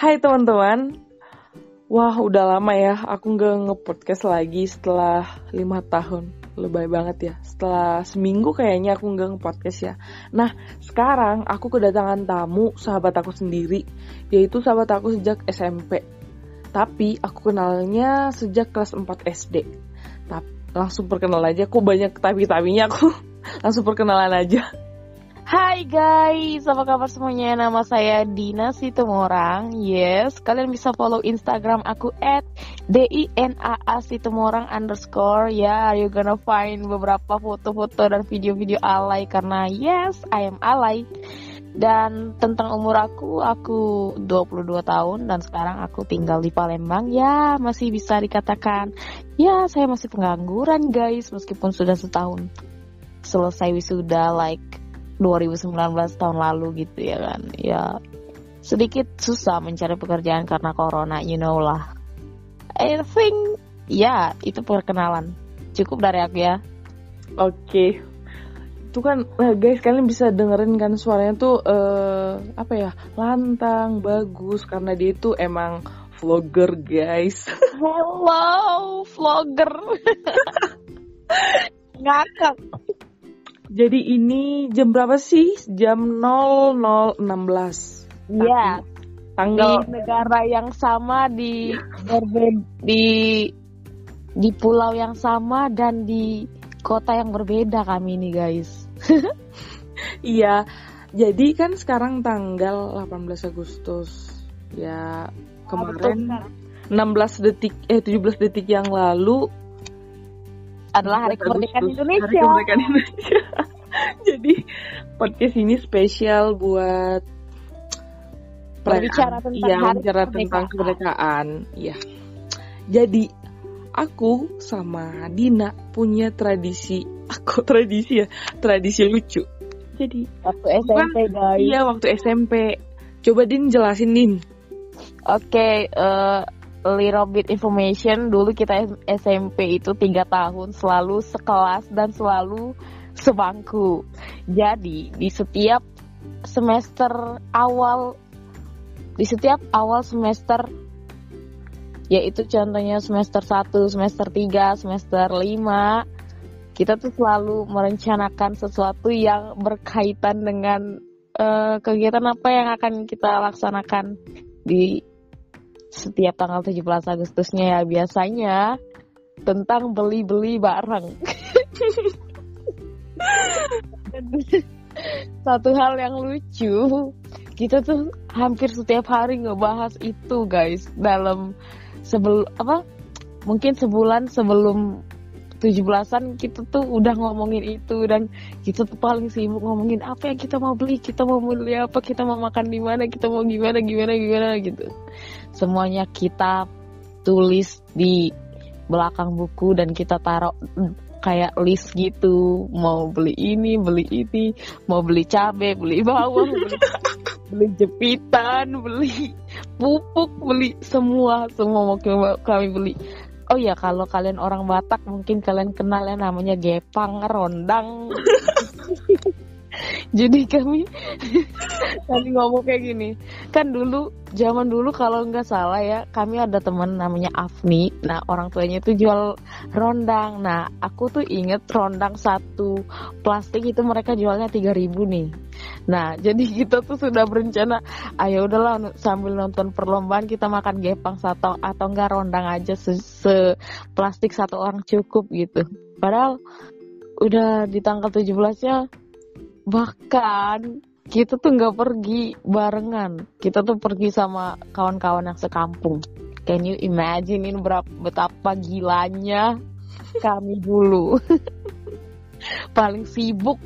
Hai teman-teman. Wah, udah lama ya aku nggak nge-podcast lagi setelah lima tahun. Lebay banget ya. Setelah seminggu kayaknya aku nggak nge-podcast ya. Nah, sekarang aku kedatangan tamu sahabat aku sendiri, yaitu sahabat aku sejak SMP. Tapi aku kenalnya sejak kelas 4 SD. Tapi langsung perkenal aja, aku banyak tapi-tapinya aku. langsung perkenalan aja. Hai guys, apa kabar semuanya? Nama saya Dina Situmorang. Yes, kalian bisa follow Instagram aku at D-I-N-A-A Situmorang underscore. Ya, yeah, you gonna find beberapa foto-foto dan video-video alay karena yes, I am alay. Dan tentang umur aku, aku 22 tahun dan sekarang aku tinggal di Palembang. Ya, masih bisa dikatakan, ya saya masih pengangguran guys, meskipun sudah setahun selesai wisuda like 2019 tahun lalu gitu ya kan. Ya sedikit susah mencari pekerjaan karena corona you know lah. I think ya itu perkenalan. Cukup dari aku ya. Oke. Okay. itu kan nah guys kalian bisa dengerin kan suaranya tuh uh, apa ya lantang bagus karena dia itu emang vlogger guys. Hello vlogger. Ngakak jadi ini jam berapa sih? Jam 00.16. Iya. Tanggal di negara yang sama di berbeda di di pulau yang sama dan di kota yang berbeda kami ini guys. iya. Jadi kan sekarang tanggal 18 Agustus. Ya kemarin ah, 16 detik eh 17 detik yang lalu adalah Hari Kemerdekaan Indonesia. Hari Kemerdekaan Indonesia. Jadi podcast ini spesial buat berbicara tentang ya, hari bicara tentang kemerdekaan. Ya. Jadi aku sama Dina punya tradisi, aku tradisi ya, tradisi lucu. Jadi waktu SMP guys. Iya waktu SMP. Coba Din jelasin Din. Oke, okay, uh, eh, little bit information dulu kita SMP itu tiga tahun selalu sekelas dan selalu sebangku. Jadi di setiap semester awal di setiap awal semester yaitu contohnya semester 1, semester 3, semester 5 kita tuh selalu merencanakan sesuatu yang berkaitan dengan uh, kegiatan apa yang akan kita laksanakan di setiap tanggal 17 Agustusnya ya biasanya tentang beli-beli barang. satu hal yang lucu kita tuh hampir setiap hari ngebahas itu guys dalam sebelum apa mungkin sebulan sebelum 17-an kita tuh udah ngomongin itu dan kita tuh paling sibuk ngomongin apa yang kita mau beli, kita mau beli apa, kita mau makan di mana, kita mau gimana gimana gimana gitu. Semuanya kita tulis di belakang buku dan kita taruh kayak list gitu mau beli ini beli ini mau beli cabai beli bawang beli, beli jepitan beli pupuk beli semua semua mau kami beli oh ya kalau kalian orang Batak mungkin kalian kenal ya namanya gepang rondang jadi kami kami ngomong kayak gini. Kan dulu zaman dulu kalau nggak salah ya kami ada teman namanya Afni. Nah orang tuanya itu jual rondang nah aku tuh inget rondang satu plastik itu mereka jualnya 3000 nih. Nah jadi kita tuh sudah berencana ayo udahlah sambil nonton perlombaan kita makan gepang satu atau enggak rondang aja se, se plastik satu orang cukup gitu. Padahal udah di tanggal 17 nya bahkan kita tuh nggak pergi barengan. Kita tuh pergi sama kawan-kawan yang sekampung. Can you imagine ini berapa betapa gilanya kami dulu? Paling sibuk.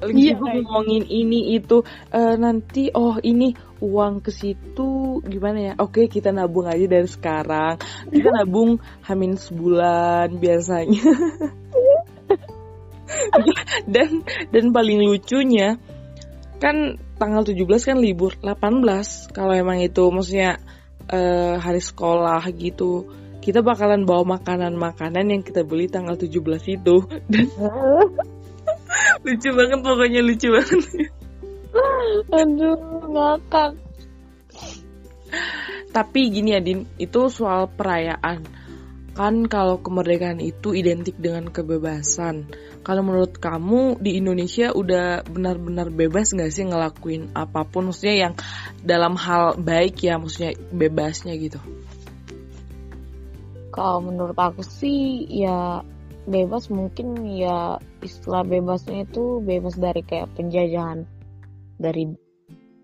Paling iya, sibuk ngomongin ini itu uh, nanti oh ini uang ke situ gimana ya? Oke kita nabung aja dari sekarang. Kita nabung hamin sebulan biasanya dan dan paling lucunya kan tanggal 17 kan libur 18 kalau emang itu maksudnya uh, hari sekolah gitu kita bakalan bawa makanan-makanan yang kita beli tanggal 17 itu. Dan lucu banget pokoknya lucu banget. Aduh ngakak. Tapi gini ya Din itu soal perayaan kan kalau kemerdekaan itu identik dengan kebebasan. Kalau menurut kamu di Indonesia udah benar-benar bebas nggak sih ngelakuin apa pun? Maksudnya yang dalam hal baik ya maksudnya bebasnya gitu. Kalau menurut aku sih ya bebas mungkin ya istilah bebasnya itu bebas dari kayak penjajahan dari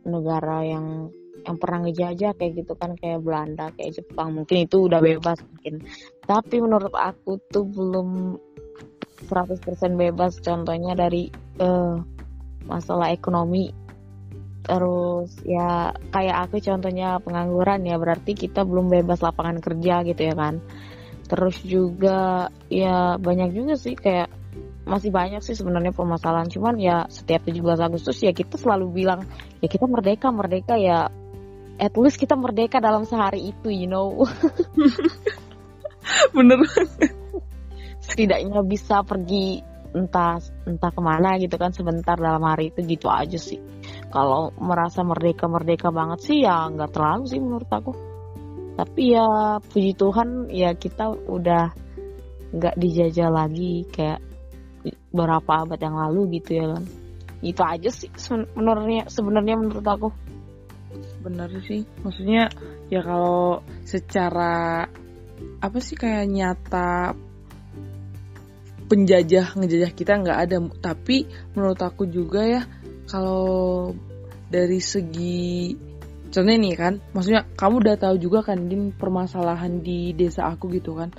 negara yang yang pernah ngejajah kayak gitu kan kayak Belanda kayak Jepang. Mungkin itu udah bebas mungkin tapi menurut aku tuh belum 100% bebas. Contohnya dari uh, masalah ekonomi. Terus ya kayak aku contohnya pengangguran ya berarti kita belum bebas lapangan kerja gitu ya kan. Terus juga ya banyak juga sih kayak masih banyak sih sebenarnya permasalahan. Cuman ya setiap 17 Agustus ya kita selalu bilang ya kita merdeka merdeka ya. At least kita merdeka dalam sehari itu you know bener setidaknya bisa pergi entah entah ke mana gitu kan sebentar dalam hari itu gitu aja sih. Kalau merasa merdeka merdeka banget sih ya nggak terlalu sih menurut aku. Tapi ya puji Tuhan ya kita udah nggak dijajah lagi kayak beberapa abad yang lalu gitu ya kan itu aja sih sebenarnya sebenarnya menurut aku. Benar sih. Maksudnya ya kalau secara apa sih kayak nyata penjajah ngejajah kita nggak ada. Tapi menurut aku juga ya kalau dari segi contohnya nih kan maksudnya kamu udah tahu juga kan din permasalahan di desa aku gitu kan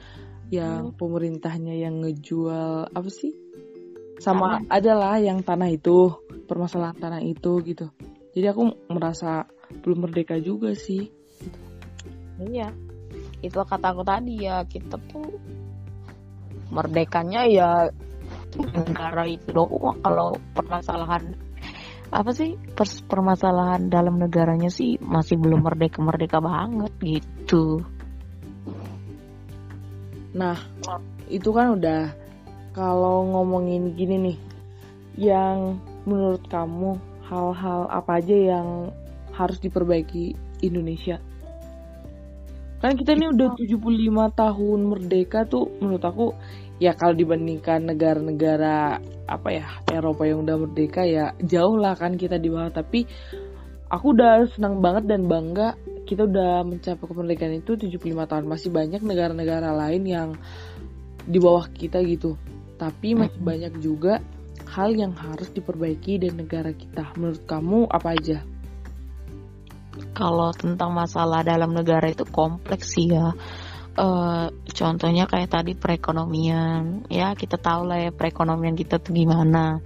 yang hmm. pemerintahnya yang ngejual apa sih? Sama tanah. adalah yang tanah itu permasalahan tanah itu gitu. Jadi aku merasa belum merdeka juga sih. Iya itu kata aku tadi ya kita tuh merdekanya ya negara itu doang. Kalau permasalahan apa sih pers permasalahan dalam negaranya sih masih belum merdeka merdeka banget gitu. Nah itu kan udah kalau ngomongin gini nih yang menurut kamu hal-hal apa aja yang harus diperbaiki Indonesia kan kita ini udah 75 tahun merdeka tuh menurut aku ya kalau dibandingkan negara-negara apa ya Eropa yang udah merdeka ya jauh lah kan kita di bawah. Tapi aku udah senang banget dan bangga kita udah mencapai kemerdekaan itu 75 tahun. Masih banyak negara-negara lain yang di bawah kita gitu. Tapi masih banyak juga hal yang harus diperbaiki di negara kita. Menurut kamu apa aja? Kalau tentang masalah dalam negara itu kompleks sih ya. Uh, contohnya kayak tadi perekonomian, ya kita tahu lah ya perekonomian kita tuh gimana.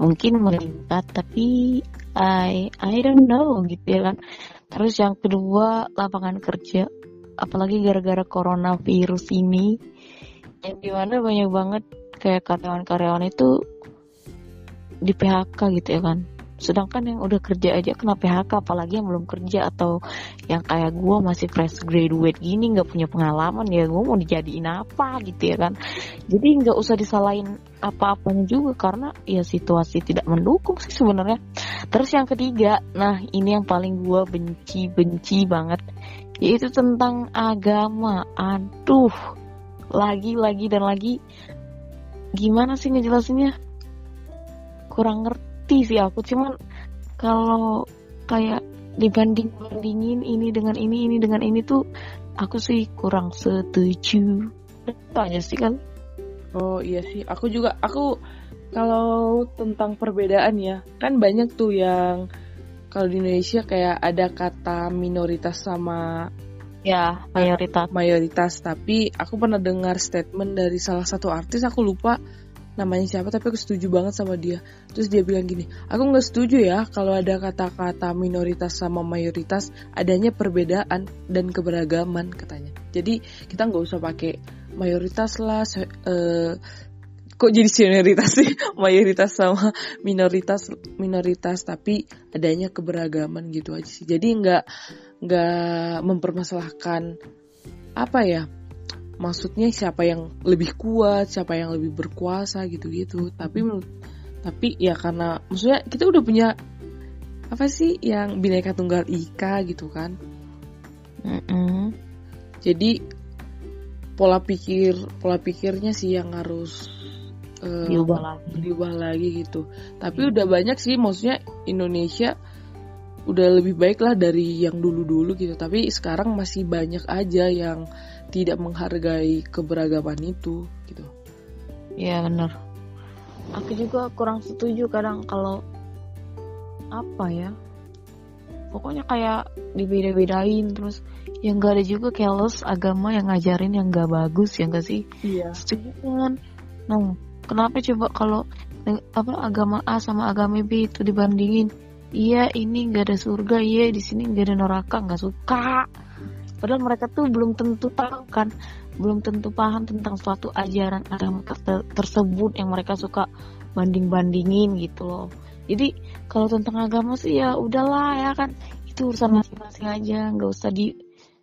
Mungkin meningkat tapi I I don't know gitu ya kan. Terus yang kedua lapangan kerja, apalagi gara-gara coronavirus ini, yang di mana banyak banget kayak karyawan-karyawan itu di PHK gitu ya kan sedangkan yang udah kerja aja kena PHK apalagi yang belum kerja atau yang kayak gue masih fresh graduate gini nggak punya pengalaman ya gue mau dijadiin apa gitu ya kan. Jadi nggak usah disalahin apa-apanya juga karena ya situasi tidak mendukung sih sebenarnya. Terus yang ketiga nah ini yang paling gue benci benci banget yaitu tentang agama. Aduh lagi lagi dan lagi. Gimana sih ngejelasinnya? Kurang ngerti ngerti sih aku. Cuman kalau kayak dibanding bandingin ini dengan ini ini dengan ini tuh aku sih kurang setuju. Tanya sih kan oh iya sih. Aku juga aku kalau tentang perbedaan ya kan banyak tuh yang kalau di Indonesia kayak ada kata minoritas sama ya mayoritas. mayoritas. Tapi aku pernah dengar statement dari salah satu artis aku lupa namanya siapa tapi aku setuju banget sama dia. Terus dia bilang gini aku nggak setuju ya kalau ada kata-kata minoritas sama mayoritas adanya perbedaan dan keberagaman katanya. Jadi kita nggak usah pakai mayoritas lah uh, kok jadi senioritas sih? Mayoritas sama minoritas minoritas tapi adanya keberagaman gitu aja sih. Jadi nggak nggak mempermasalahkan apa ya maksudnya siapa yang lebih kuat siapa yang lebih berkuasa gitu-gitu tapi menurut tapi ya karena maksudnya kita udah punya apa sih yang bineka tunggal ika gitu kan Mm-mm. Jadi pola pikir pola pikirnya sih yang harus eh, diubah lagi diubah lagi gitu. Tapi udah banyak sih maksudnya Indonesia udah lebih baik lah dari yang dulu-dulu gitu. Tapi sekarang masih banyak aja yang tidak menghargai keberagaman itu gitu. Iya bener Aku juga kurang setuju kadang kalau apa ya Pokoknya kayak dibeda-bedain terus yang gak ada juga keles agama yang ngajarin yang gak bagus ya gak sih Iya. setuju kan nah kenapa coba kalau apa agama A sama agama B itu dibandingin iya ini gak ada surga. Iya di sini gak ada neraka. Nggak suka. Padahal mereka tuh belum tentu tahu kan? Belum tentu paham tentang suatu ajaran agama ter- tersebut yang mereka suka banding bandingin gitu loh. Jadi kalau tentang agama sih ya udahlah ya kan? Itu urusan masing-masing aja. Nggak usah di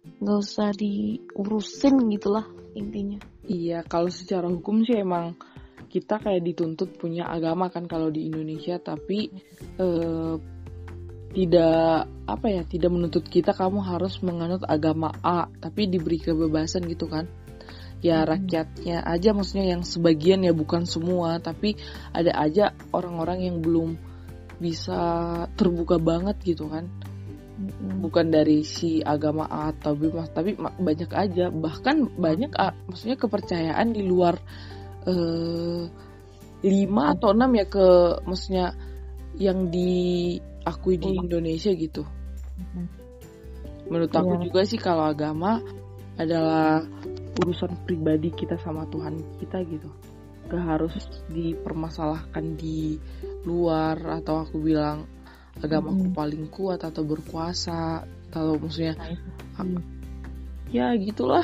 nggak usah diurusin gitulah intinya. Iya, kalau secara hukum sih emang kita kayak dituntut punya agama kan kalau di Indonesia, tapi eh, tidak apa ya, tidak menuntut kita kamu harus menganut agama A, tapi diberi kebebasan gitu kan. Ya rakyatnya aja maksudnya yang sebagian ya bukan semua, tapi ada aja orang-orang yang belum bisa terbuka banget gitu kan. Bukan dari si agama A atau B mas tapi banyak aja. Bahkan banyak ah, maksudnya kepercayaan di luar eh, lima atau enam ya ke maksudnya yang diakui di. Indonesia gitu Mhm. menurut aku Iya. juga sih kalau agama adalah urusan pribadi kita sama Tuhan kita gitu gak harus dipermasalahkan di luar atau aku bilang agamaku Mm-mm. paling kuat atau berkuasa atau maksudnya Hmm, ya gitulah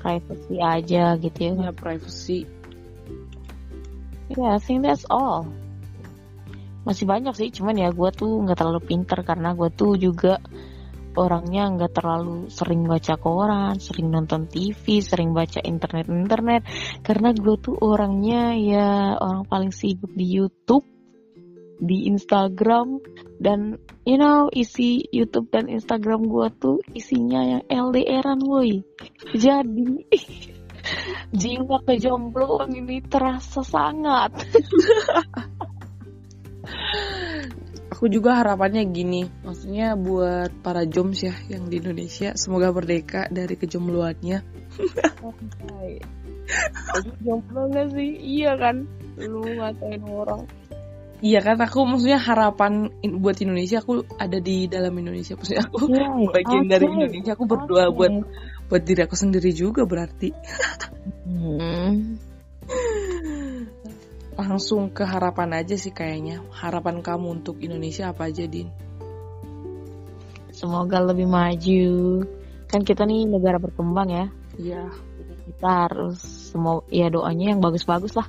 privacy aja gitu ya ya privacy Yeah, I think that's all. Masih banyak sih, cuman ya gue tuh nggak terlalu pinter karena gue tuh juga orangnya nggak terlalu sering baca koran, sering nonton TV, sering baca internet-internet. Karena gue tuh orangnya ya orang paling sibuk di YouTube, di Instagram, dan you know isi YouTube dan Instagram gue tuh isinya yang LDRan woi. Jadi jiwa kejombloan ini terasa sangat. aku juga harapannya gini maksudnya buat para joms ya yang di Indonesia semoga merdeka dari kejombloannya jomblo gak sih? Iya kan? Lu ngatain orang. iya kan aku maksudnya harapan in- buat Indonesia aku ada di dalam Indonesia maksudnya aku bagian dari Indonesia aku berdoa buat buat diri aku sendiri juga berarti Hmm. Langsung ke harapan aja sih kayaknya harapan kamu untuk Indonesia apa aja din Semoga lebih maju. Kan kita nih negara berkembang ya. iya Kita harus semua ya doanya yang bagus-bagus lah.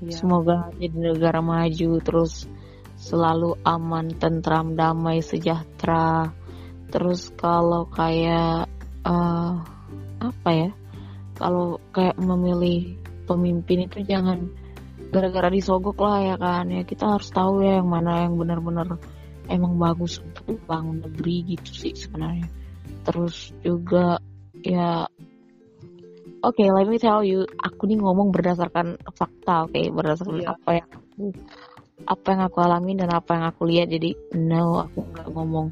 iya Semoga jadi negara maju terus selalu aman, tentram, damai, sejahtera. Terus kalau kayak eh, apa ya? Kalau kayak memilih pemimpin itu jangan gara-gara disogok lah ya kan. Ya kita harus tahu ya yang mana yang benar-benar emang bagus untuk membangun negeri gitu sih sebenarnya. Terus juga ya oke let me tell you aku nih ngomong berdasarkan fakta oke berdasarkan Iya. apa yang aku apa yang aku alami dan apa yang aku lihat. Jadi no aku nggak ngomong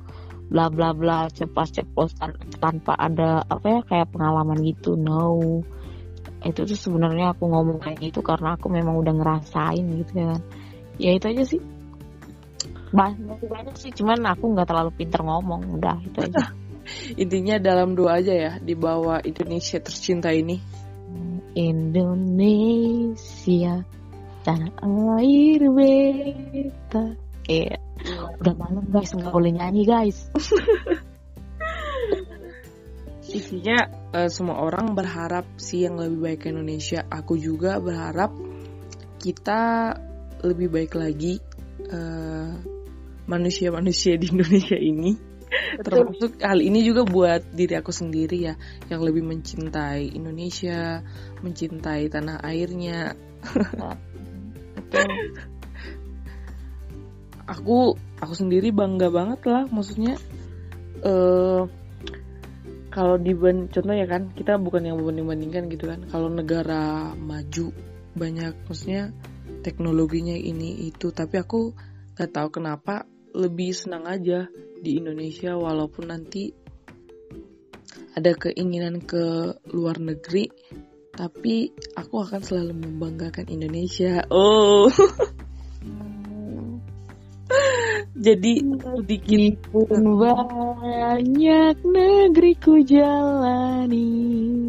bla bla bla cepat ceplosan tanpa ada apa ya kayak pengalaman gitu no itu tuh sebenarnya aku ngomong kayak gitu karena aku memang udah ngerasain gitu ya kan. Ya itu aja sih. Masih banyak sih cuman aku nggak terlalu pinter ngomong udah itu aja. Intinya dalam doa aja ya di bawah Indonesia tercinta ini. Indonesia tanah air beta. Iya. Udah malam guys nggak boleh nyanyi guys Intinya eh, semua orang berharap sih yang lebih baik ke Indonesia. Aku juga berharap kita lebih baik lagi eh, manusia-manusia di Indonesia ini. Termasuk hal ini juga buat diri aku sendiri ya, yang lebih mencintai Indonesia, mencintai tanah airnya. Betul. Aku aku sendiri bangga banget lah, maksudnya eh kalau dibanding contohnya kan kita bukan yang membanding bandingkan gitu kan. Kalau negara maju banyak maksudnya teknologinya ini itu. Tapi aku nggak tahu kenapa lebih senang aja di Indonesia walaupun nanti ada keinginan ke luar negeri tapi aku akan selalu membanggakan Indonesia. Oh. Jadi sedikit banyak negeriku jalani.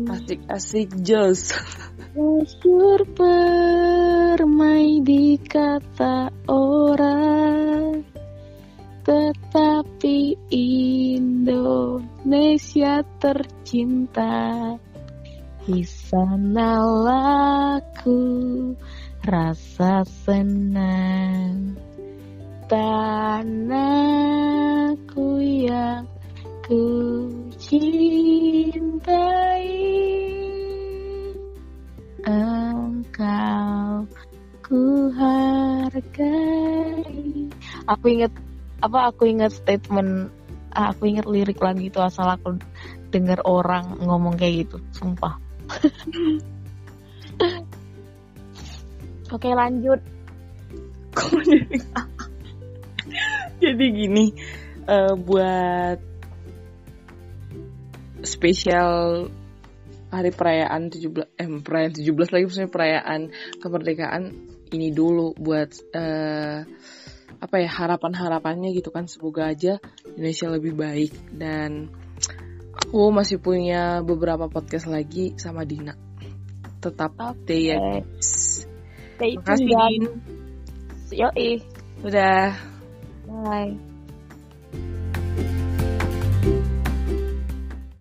Asik-asik jos. Masyur permai di kata orang. Tetapi Indonesia tercinta. Di sana laku rasa senang. Tanahku Aku inget apa aku inget statement ah, aku inget lirik lagi itu asal aku dengar orang ngomong kayak gitu sumpah. Oke lanjut. Jadi gini uh, buat spesial hari perayaan 17 eh perayaan 17 lagi maksudnya perayaan kemerdekaan ini dulu buat uh, apa ya harapan-harapannya gitu kan semoga aja Indonesia lebih baik. Dan aku masih punya beberapa podcast lagi sama Dina. Tetap stay ya Stay Makasih Din. Yoi. Udah. Bye